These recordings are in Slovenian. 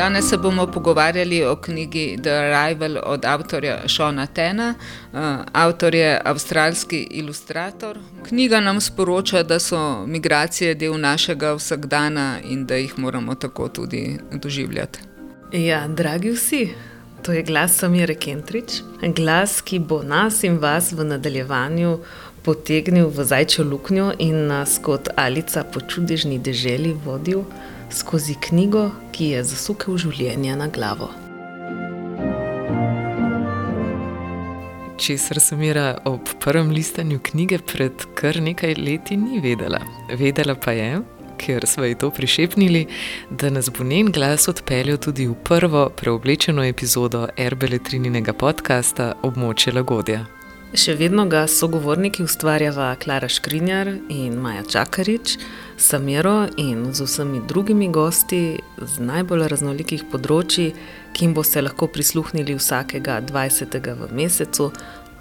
Danes se bomo pogovarjali o knjigi The Arrival od avtorja Šona Tena. Uh, avtor je avstralski ilustrator. Knjiga nam sporoča, da so migracije del našega vsakdana in da jih moramo tako tudi doživljati. Ja, dragi vsi, to je glas Samira Kentrič, glas, ki bo nas in vas v nadaljevanju potegnil v zajčjo luknjo in nas kot alica po čudežni deželi vodil skozi knjigo, ki je zasukal življenje na glavo. Česar sem Mira ob prvem listanju knjige pred kar nekaj leti ni vedela. Vedela pa je, ker smo ji to prišepnili, da nas bo njen glas odpeljal tudi v prvo preoblečeno epizodo Erbeletrininega podcasta Območje Lagodja. Še vedno ga sogovorniki ustvarjava Klara Škrinjar in Maja Čakarič, Samiro in z vsemi drugimi gosti z najbolj raznolikih področji, ki jim boste lahko prisluhnili vsakega 20. v mesecu,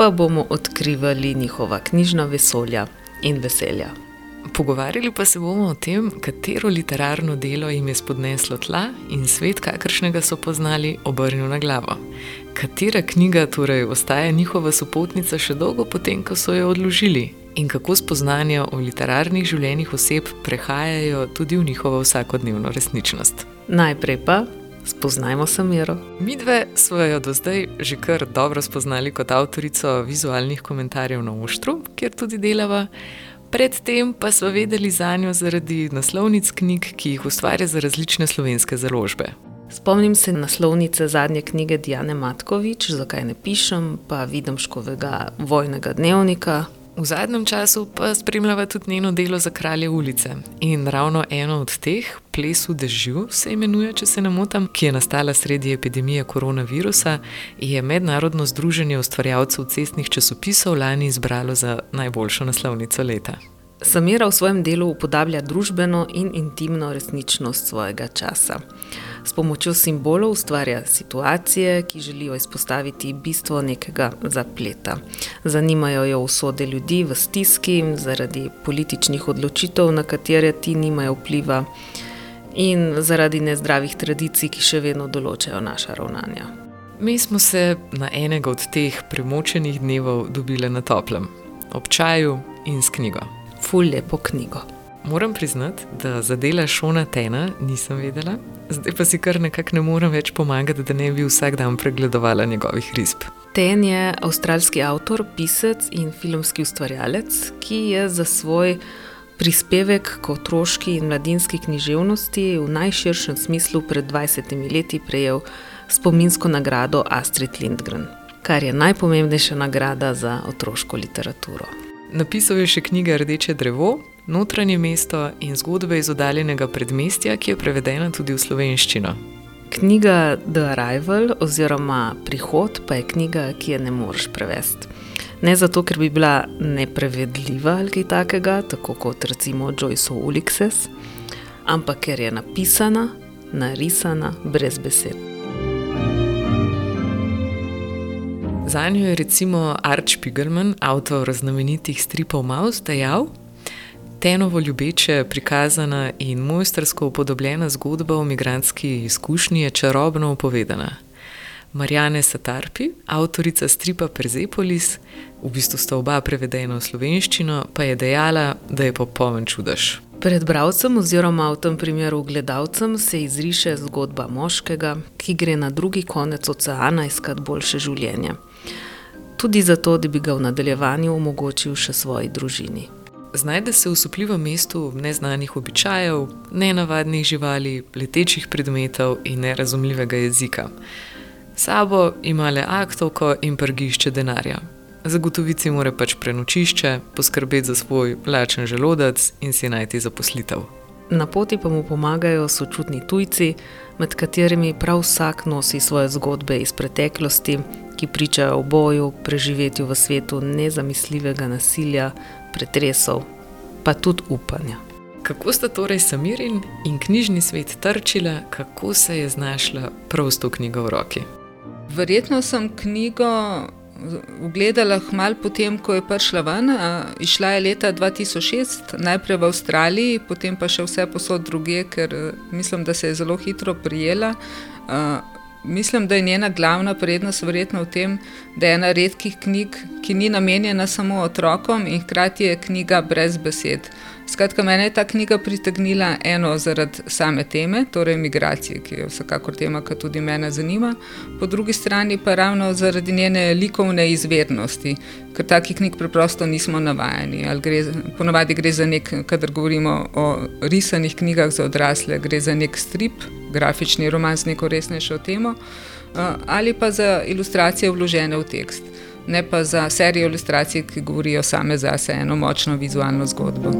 pa bomo odkrivali njihova knjižna vesolja in veselja. Pogovarjali pa se bomo o tem, katero literarno delo jim je spodneslo tla in svet, kakršnega so poznali, obrnil na glavo. Katera knjiga torej ostaja njihova sopotnica še dolgo potem, ko so jo odložili in kako spoznanja o literarnih življenjih oseb prehajajo tudi v njihovo vsakodnevno resničnost. Najprej pa. Spoznajmo se miro. Mi dve smo jo do zdaj že kar dobro spoznali kot avtorico vizualnih komentarjev na Oštru, kjer tudi delava. Predtem pa smo vedeli za njo zaradi naslovnic knjig, ki jih ustvarja za različne slovenske založbe. Spomnim se naslovnice zadnje knjige Diane Matkovič, zakaj ne pišem, pa vidim škovega vojnega dnevnika, V zadnjem času pa spremljava tudi njeno delo za kralje ulice. In ravno eno od teh, Ples v dežju, se imenuje, če se ne motim, ki je nastala sredi epidemije koronavirusa, je Mednarodno združenje ustvarjalcev cestnih časopisov lani izbralo za najboljšo naslovnico leta. Samira v svojem delu upodablja družbeno in intimno resničnost svojega časa. S pomočjo simbolov ustvarja situacije, ki želijo izpostaviti bistvo nekega zapleta. Zanimajo jo usode ljudi v stiski zaradi političnih odločitev, na katere ti nimajo vpliva, in zaradi nezdravih tradicij, ki še vedno določajo naša ravnanja. Mi smo se na enega od teh premočenih dnevov dobili na toplem, ob čaju in s knjigo. Ful lepo knjigo. Moram priznati, da za dela Šona Tena nisem vedela, zdaj pa si kar nekako ne morem več pomagati, da ne bi vsak dan pregledovala njegovih risb. Ten je avstralski avtor, pisec in filmski ustvarjalec, ki je za svoj prispevek k otroški in mladinski književnosti v najširšem smislu pred 20 leti prejel spominsko nagrado Astrid Lindgren, kar je najpomembnejša nagrada za otroško literaturo. Napisal je še knjige Rdeče drevo, Notranje mesto in zgodbe iz oddaljenega predmestja, ki je prevedena tudi v slovenščino. Knjiga The Arrival oziroma Prihod pa je knjiga, ki je ne moreš prevesti. Ne zato, ker bi bila neprevedljiva ali kaj takega, tako kot recimo Joyce Ulixes, ampak ker je napisana, narisana brez besed. Za njo je recimo Arch Pigelman, avtor znamenitih stripov Maus, dejal, Tenovo ljubeče, prikazana in mojstersko upodobljena zgodba o migranski izkušnji je čarobno upovedana. Marijane Satarpi, avtorica stripa Persepolis, v bistvu sta oba prevedena v slovenščino, pa je dejala, da je popoln čudež. Pred bralcem, oziroma v tem primeru gledalcem, se izriše zgodba moškega, ki gre na drugi konec oceana iskat boljše življenje. Tudi zato, da bi ga v nadaljevanju omogočil še svoji družini. Znajde se v supljivem mestu neznanih običajev, nenavadnih živali, letečih predmetov in nerazumljivega jezika. Sabo ima le aktovko in prgišče denarja. Zagotoviti mora pač prenočišče, poskrbeti za svoj lačen želodec in si najti zaposlitev. Na poti pa mu pomagajo sočutni tujci, med katerimi prav vsak nosi svoje zgodbe iz preteklosti, ki pričajo o boju, preživetju v svetu nezamisljivega nasilja, pretresov, pa tudi upanja. Kako sta torej Samirin in knjižni svet trčila, kako se je znašla prav s to knjigo v roki? Verjetno sem knjigo ugledala malo potem, ko je prišla ven. Išla je leta 2006, najprej v Avstraliji, potem pa še vse posod druge, ker mislim, da se je zelo hitro prijela. Mislim, da je njena glavna prednost verjetno v tem, da je ena redkih knjig, ki ni namenjena samo otrokom in hkrati je knjiga brez besed. Skratka, mene je ta knjiga pritegnila eno zaradi same teme, torej migracije, ki je vsekakor tema, ki tudi mene zanima, po drugi strani pa ravno zaradi njene likovne izvednosti, ker takih knjig preprosto nismo navajeni. Gre, ponavadi gre za nek, kadar govorimo o risanih knjigah za odrasle, gre za nek strip, grafični roman z neko resnejšo temo, ali pa za ilustracije vložene v tekst. Ne pa za serijo ilustracij, ki govorijo same zase eno močno vizualno zgodbo.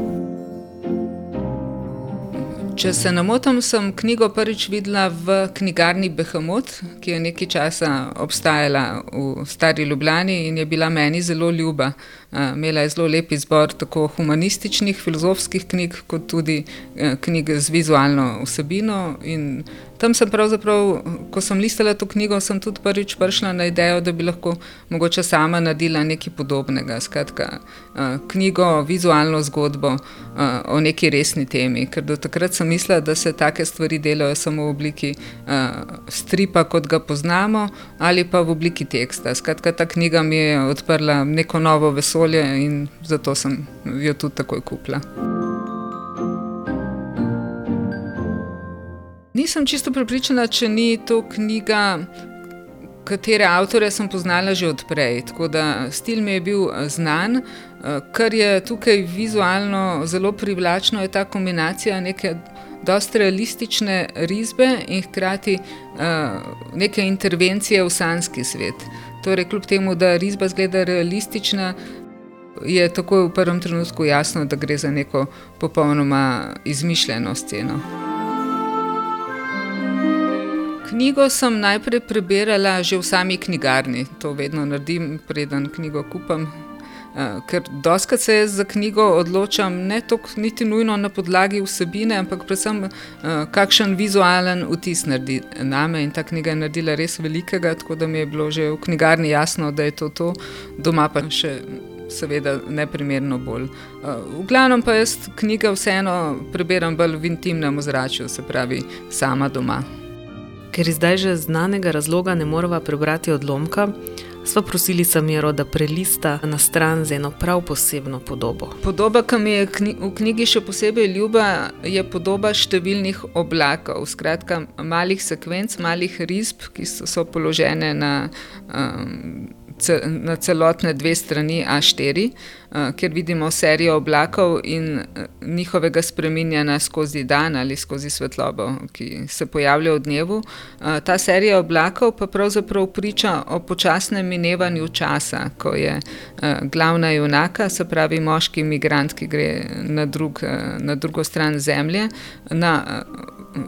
Če se ne motim, sem knjigo prvič videla v knjigarni Behemoth, ki je nekaj časa obstajala v Stari Ljubljani in je bila meni zelo ljuba. Imela je zelo lep izbor tako humanističnih, filozofskih knjig, kot tudi knjig z vizualno vsebino. Tam sem pravzaprav, ko sem listala to knjigo, sem tudi prvič prišla na idejo, da bi lahko mogoče sama naredila nekaj podobnega. Skratka, knjigo, vizualno zgodbo o neki resni temi. Ker do takrat sem mislila, da se take stvari delajo samo v obliki stripa, kot ga poznamo, ali pa v obliki teksta. Skratka, ta knjiga mi je odprla neko novo vesolje in zato sem jo tudi takoj kupila. Nisem čisto prepričana, če ni to knjiga, katere avtorje sem poznala že odprej. Tako da stil mi je bil znan. Kar je tukaj vizualno zelo privlačno, je ta kombinacija neke dosti realistične risbe in hkrati neke intervencije v sanski svet. Torej, kljub temu, da risba zgleda realistična, je takoj v prvem trenutku jasno, da gre za neko popolnoma izmišljeno sceno. Knjigo sem najprej prebrala že v sami knjigarni, to vedno naredim, preden knjigo kupim. Ker doskrat se za knjigo odločam ne toliko niti nujno na podlagi vsebine, ampak predvsem kakšen vizualen vtis naredi name in ta knjiga je naredila res velikega, tako da mi je bilo že v knjigarni jasno, da je to to, doma pa še seveda neprimerno bolj. V glavnem pa jaz knjige vseeno prebiram bolj v intimnem ozračju, se pravi sama doma. Ker zdaj že znanega razloga ne moreva prebrati odlomka, sva prosili Samiro, da prelista na stran z eno prav posebno podobo. Podoba, ki mi je v knjigi še posebej ljuba, je podoba številnih oblakov. Skratka, malih sekvenc, malih risb, ki so položene na na celotne dve strani A4, kjer vidimo serijo oblakov in njihovega spreminjanja skozi dan ali skozi svetlobo, ki se pojavlja v dnevu. Ta serija oblakov pa pravzaprav priča o počasnem minevanju časa, ko je glavna junaka, se pravi moški migrant, ki gre na drug, na drugo stran zemlje, na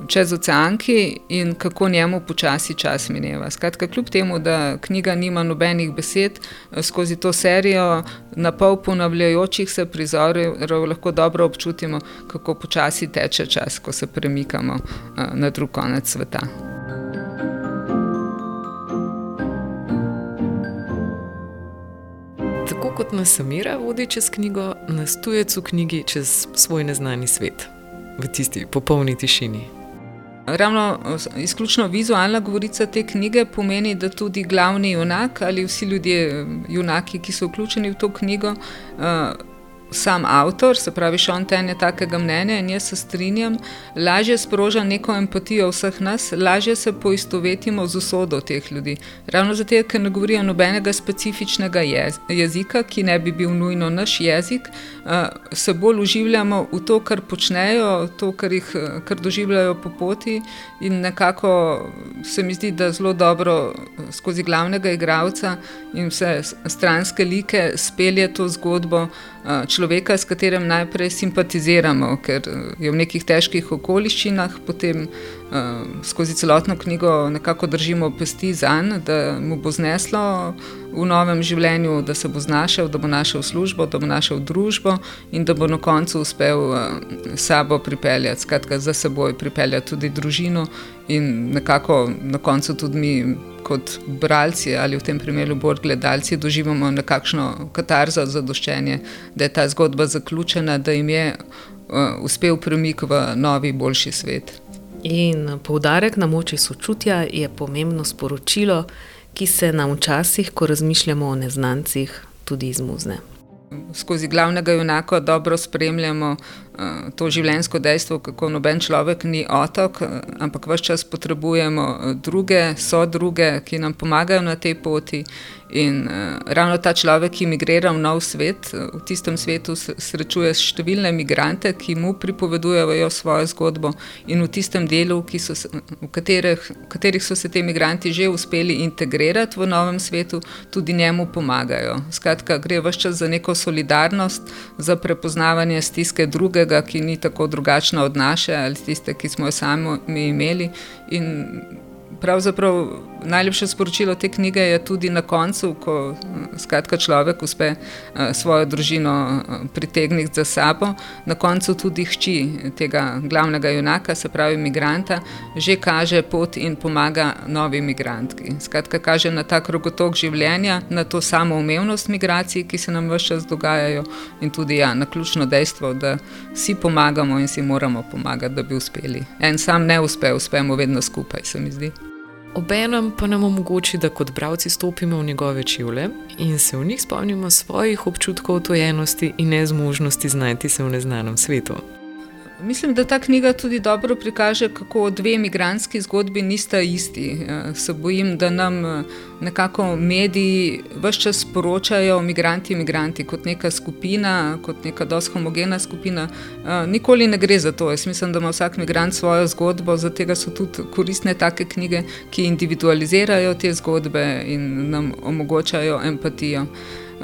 čez oceanki in kako njemu počasi čas mineva. Skratka, kljub temu, da knjiga nima nobenih besed, skozi to serijo na pol ponavljajočih se prizorov lahko dobro občutimo, kako počasi teče čas, ko se premikamo na drug konec sveta. Tako kot nas Samira vodi čez knjigo, nas tujec v knjigi čez svoj neznani svet, v tisti popolni tišini. Ravno izključno vizualna govorica te knjige pomeni, da tudi glavni junak ali vsi ljudje, junaki, ki so vključeni v to knjigo, sam avtor, se pravi, Sean Ten je takega mnenja in jaz se strinjam, lažje sproža neko empatijo vseh nas, lažje se poistovetimo z usodo teh ljudi. Ravno zato, ker ne govorijo nobenega specifičnega jezika, ki ne bi bil nujno naš jezik, se bolj uživljamo v to, kar počnejo, to, kar, jih, kar doživljajo po poti in nekako se mi zdi, da zelo dobro skozi glavnega igralca in vse stranske like spelje to zgodbo človeka, s katerim najprej simpatiziramo, ker je v nekih težkih okoliščinah, potem skozi celotno knjigo nekako držimo pesti za njim, da mu bo zneslo v novem življenju, da se bo znašel, da bo našel službo, da bo našel družbo in da bo na koncu uspel sabo pripeljati, skratka, za seboj pripeljati tudi družino in nekako na koncu tudi mi kot bralci ali v tem primeru bolj gledalci doživimo nekakšno katarzo zadoščenje, da je ta zgodba zaključena, da jim je uh, uspel premik v novi, boljši svet. In poudarek na moči sočutja je pomembno sporočilo, ki se nam včasih, ko razmišljamo o neznancih, tudi izmuzne. Skozi glavnega junaka dobro spremljamo to življenjsko dejstvo, kako noben človek ni otok, uh, ampak vse čas potrebujemo druge, so druge, ki nam pomagajo na tej poti. In ravno ta človek, ki imigrira v nov svet, v tistem svetu srečuje številne imigrante, ki mu pripovedujejo svojo zgodbo, in v tistem delu, so, v, katerih, v katerih so se ti imigranti že uspeli integrirati v novem svetu, tudi njemu pomagajo. Skratka, gre vse čas za neko solidarnost, za prepoznavanje stiske drugega, ki ni tako drugačna od naše ali tiste, ki smo jo sami imeli. In pravzaprav najlepše sporočilo te knjige je tudi na koncu, ko skratka, človek uspe eh, svojo družino eh, pritegniti za sabo. Na koncu tudi hči tega glavnega junaka, se pravi imigranta, že kaže pot in pomaga novi imigrantki. Skratka, kaže na ta krogotok življenja, na to samoumevnost migracij, ki se nam vse čas dogajajo, in tudi ja, na ključno dejstvo, da si pomagamo in si moramo pomagati, da bi uspeli. En sam ne uspe, uspemo vedno skupaj, se mi zdi. Obenem pa nam omogoči, da kot bralci stopimo v njegove čevlje in se v njih spomnimo svojih občutkov otojenosti in nezmožnosti znajti se v neznanem svetu. Mislim, da ta knjiga tudi dobro prikaže, kako dve imigranski zgodbi nista isti. Eh, se bojim, da nam eh, nekako mediji vse čas poročajo o imigranti, imigranti kot neka skupina, kot neka dosti homogena skupina. Eh, nikoli ne gre za to. Jaz mislim, da ima vsak imigrant svojo zgodbo, zato so tudi koristne take knjige, ki individualizirajo te zgodbe in nam omogočajo empatijo.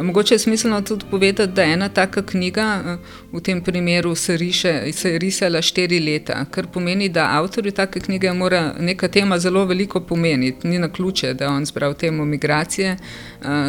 Mogoče je smiselno tudi povedati, da ena taka knjiga eh, v tem primeru se, riše, se je risala štiri leta, kar pomeni, da avtorju take knjige mora neka tema zelo veliko pomeniti. Ni na ključe, da on zbral temo migracije.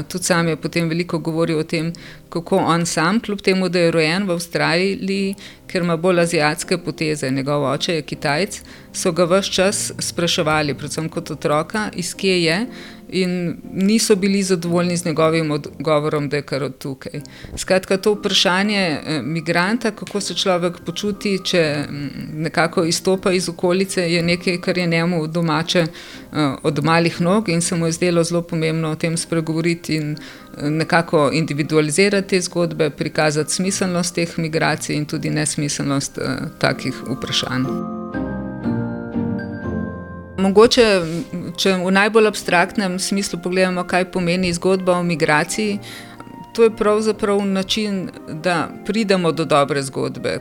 Tudi sam je potem veliko govoril o tem, kako on sam, kljub temu, da je rojen v Avstraliji, ker ima bolj azijske poteze, njegov oče je Kitajc, so ga vse čas spraševali, predvsem kot otroka, iz kje je in niso bili zadovoljni z njegovim odgovorom, da je kar od tukaj. Skratka, to vprašanje eh, migranta, kako se človek počuti, če nekako izstopa iz okolice, je nekaj, kar je njemu domače eh, od malih nog in se mu je zdelo zelo pomembno o tem spregovoriti in eh, nekako individualizirati zgodbe, prikazati smiselnost teh migracij in tudi nesmiselnost takih vprašanj. Mogoče, če v najbolj abstraktnem smislu pogledamo, kaj pomeni zgodba o migraciji, to je pravzaprav način, da pridemo do dobre zgodbe.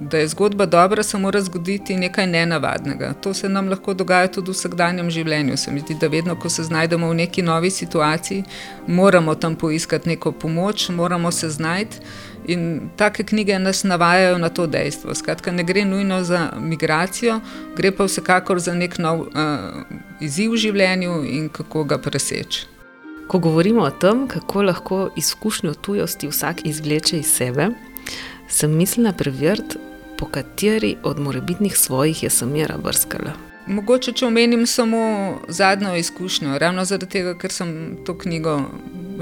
Da je zgodba dobra, se mora zgoditi nekaj nenavadnega. To se nam lahko dogaja tudi v vsakdanjem življenju. Se mi zdi, da vedno, ko se znajdemo v neki novi situaciji, moramo tam poiskati neko pomoč, moramo se znajti. In take knjige nas navajajo na to dejstvo. Skratka, ne gre nujno za migracijo, gre pa vsekakor za nek nov uh, izziv v življenju in kako ga preseči. Ko govorimo o tem, kako lahko izkušnjo tujosti vsak izvleče iz sebe, sem mislila preveriti, po kateri od morebitnih svojih je Samira brskala. Mogoče, če omenim samo zadnjo izkušnjo, ravno zaradi tega, ker sem to knjigo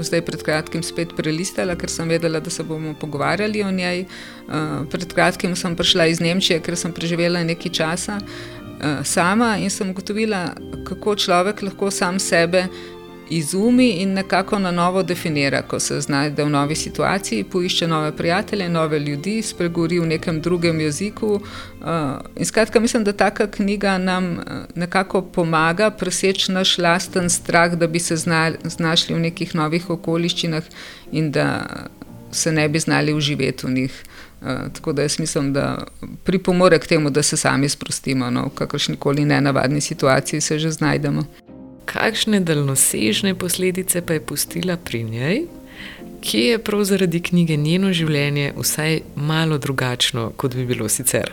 zdaj pred kratkim spet prelistala, ker sem vedela, da se bomo pogovarjali o njej. Uh, pred kratkim sem prišla iz Nemčije, ker sem preživela nekaj časa uh, sama in sem ugotovila, kako človek lahko sam sebe izumi in nekako na novo definira, ko se znajde v novi situaciji, poišče nove prijatelje, nove ljudi, spregovori v nekem drugem jeziku. Uh, in skratka, mislim, da taka knjiga nam uh, nekako pomaga preseči naš lasten strah, da bi se znašli v nekih novih okoliščinah in da se ne bi znali uživeti v njih. Uh, tako da jaz mislim, da pripomore k temu, da se sami sprostimo no, v kakršni koli nenavadni situaciji, se že znajdemo kakšne daljnosežne posledice pa je pustila pri njej, ki je prav zaradi knjige njeno življenje vsaj malo drugačno, kot bi bilo sicer.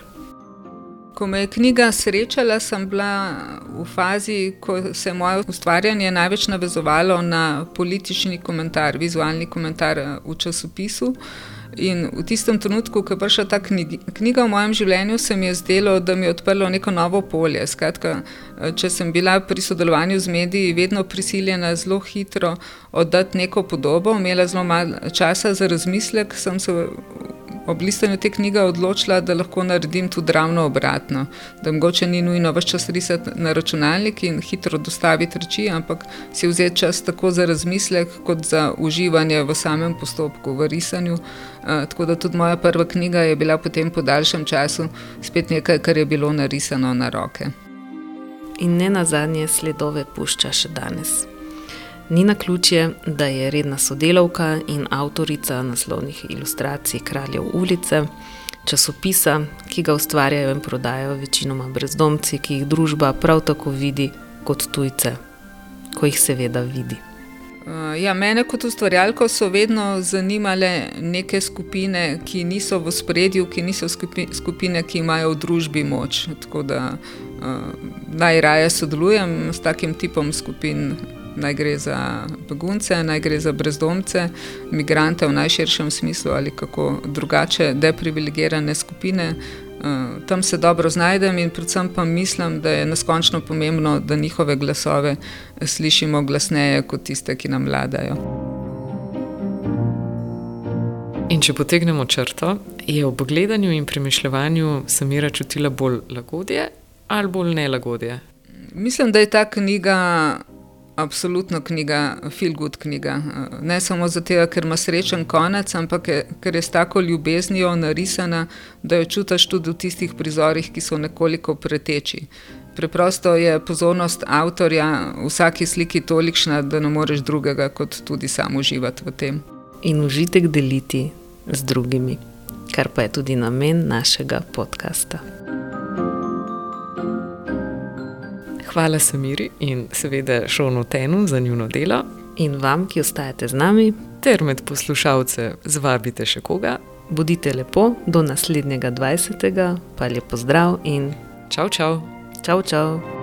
Ko me je knjiga srečala, sem bila v fazi, ko se je moje ustvarjanje največ navezovalo na politični komentar, vizualni komentar v časopisu. In v tistem trenutku, ko je prišla ta knjiga v mojem življenju, se mi je zdelo, da mi je odprlo neko novo polje. Skratka, če sem bila pri sodelovanju z mediji vedno prisiljena zelo hitro oddati neko podobo, imela zelo malo časa za razmislek, sem se ob listanju te knjige odločila, da lahko naredim tudi ravno obratno. Da mogoče ni nujno vse čas risati na računalnik in hitro dostaviti reči, ampak si vzeti čas tako za razmislek, kot za uživanje v samem postopku, v risanju. Uh, tako da tudi moja prva knjiga je bila potem po daljšem času spet nekaj, kar je bilo narisano na roke. In ne na zadnje sledove pušča še danes. Ni na ključje, da je redna sodelavka in avtorica naslovnih ilustracij Kraljev ulice, časopisa, ki ga ustvarjajo in prodajajo večinoma brezdomci, ki jih družba prav tako vidi kot tujce, ko jih seveda vidi. Uh, ja, mene kot ustvarjalko so vedno zanimale neke skupine, ki niso v spredju, ki niso skupine, ki imajo v družbi moč. Tako da uh, najraje sodelujem s takim tipom skupin naj gre za begunce, naj gre za brezdomce, imigrante v najširšem smislu ali kako drugače deprivilegirane skupine. Uh, tam se dobro znajdem in predvsem pa mislim, da je neskončno pomembno, da njihove glasove slišimo glasneje kot tiste, ki nam vladajo. In če potegnemo črto, je ob gledanju in premišljanju Samira čutila bolj lagodje ali bolj nelagodje? Mislim, da je ta knjiga absolutno knjiga, good knjiga. Ne samo zato, ker ima srečen konec, ampak je, ker je tako ljubeznijo narisana, da jo čutiš tudi v tistih prizorih, ki so nekoliko preteči. Preprosto je pozornost avtorja v vsaki sliki tolikšna, da ne moreš drugega, kot tudi sam uživati v tem. In užitek deliti z drugimi, kar pa je tudi namen našega podcasta. Hvala Samiri in seveda Šonu Tenu za njuno delo. In vam, ki ostajate z nami, ter med poslušalce, zvabite še koga. Bodite lepo do naslednjega 20. pa lepo zdrav in čau, čau. čau, čau.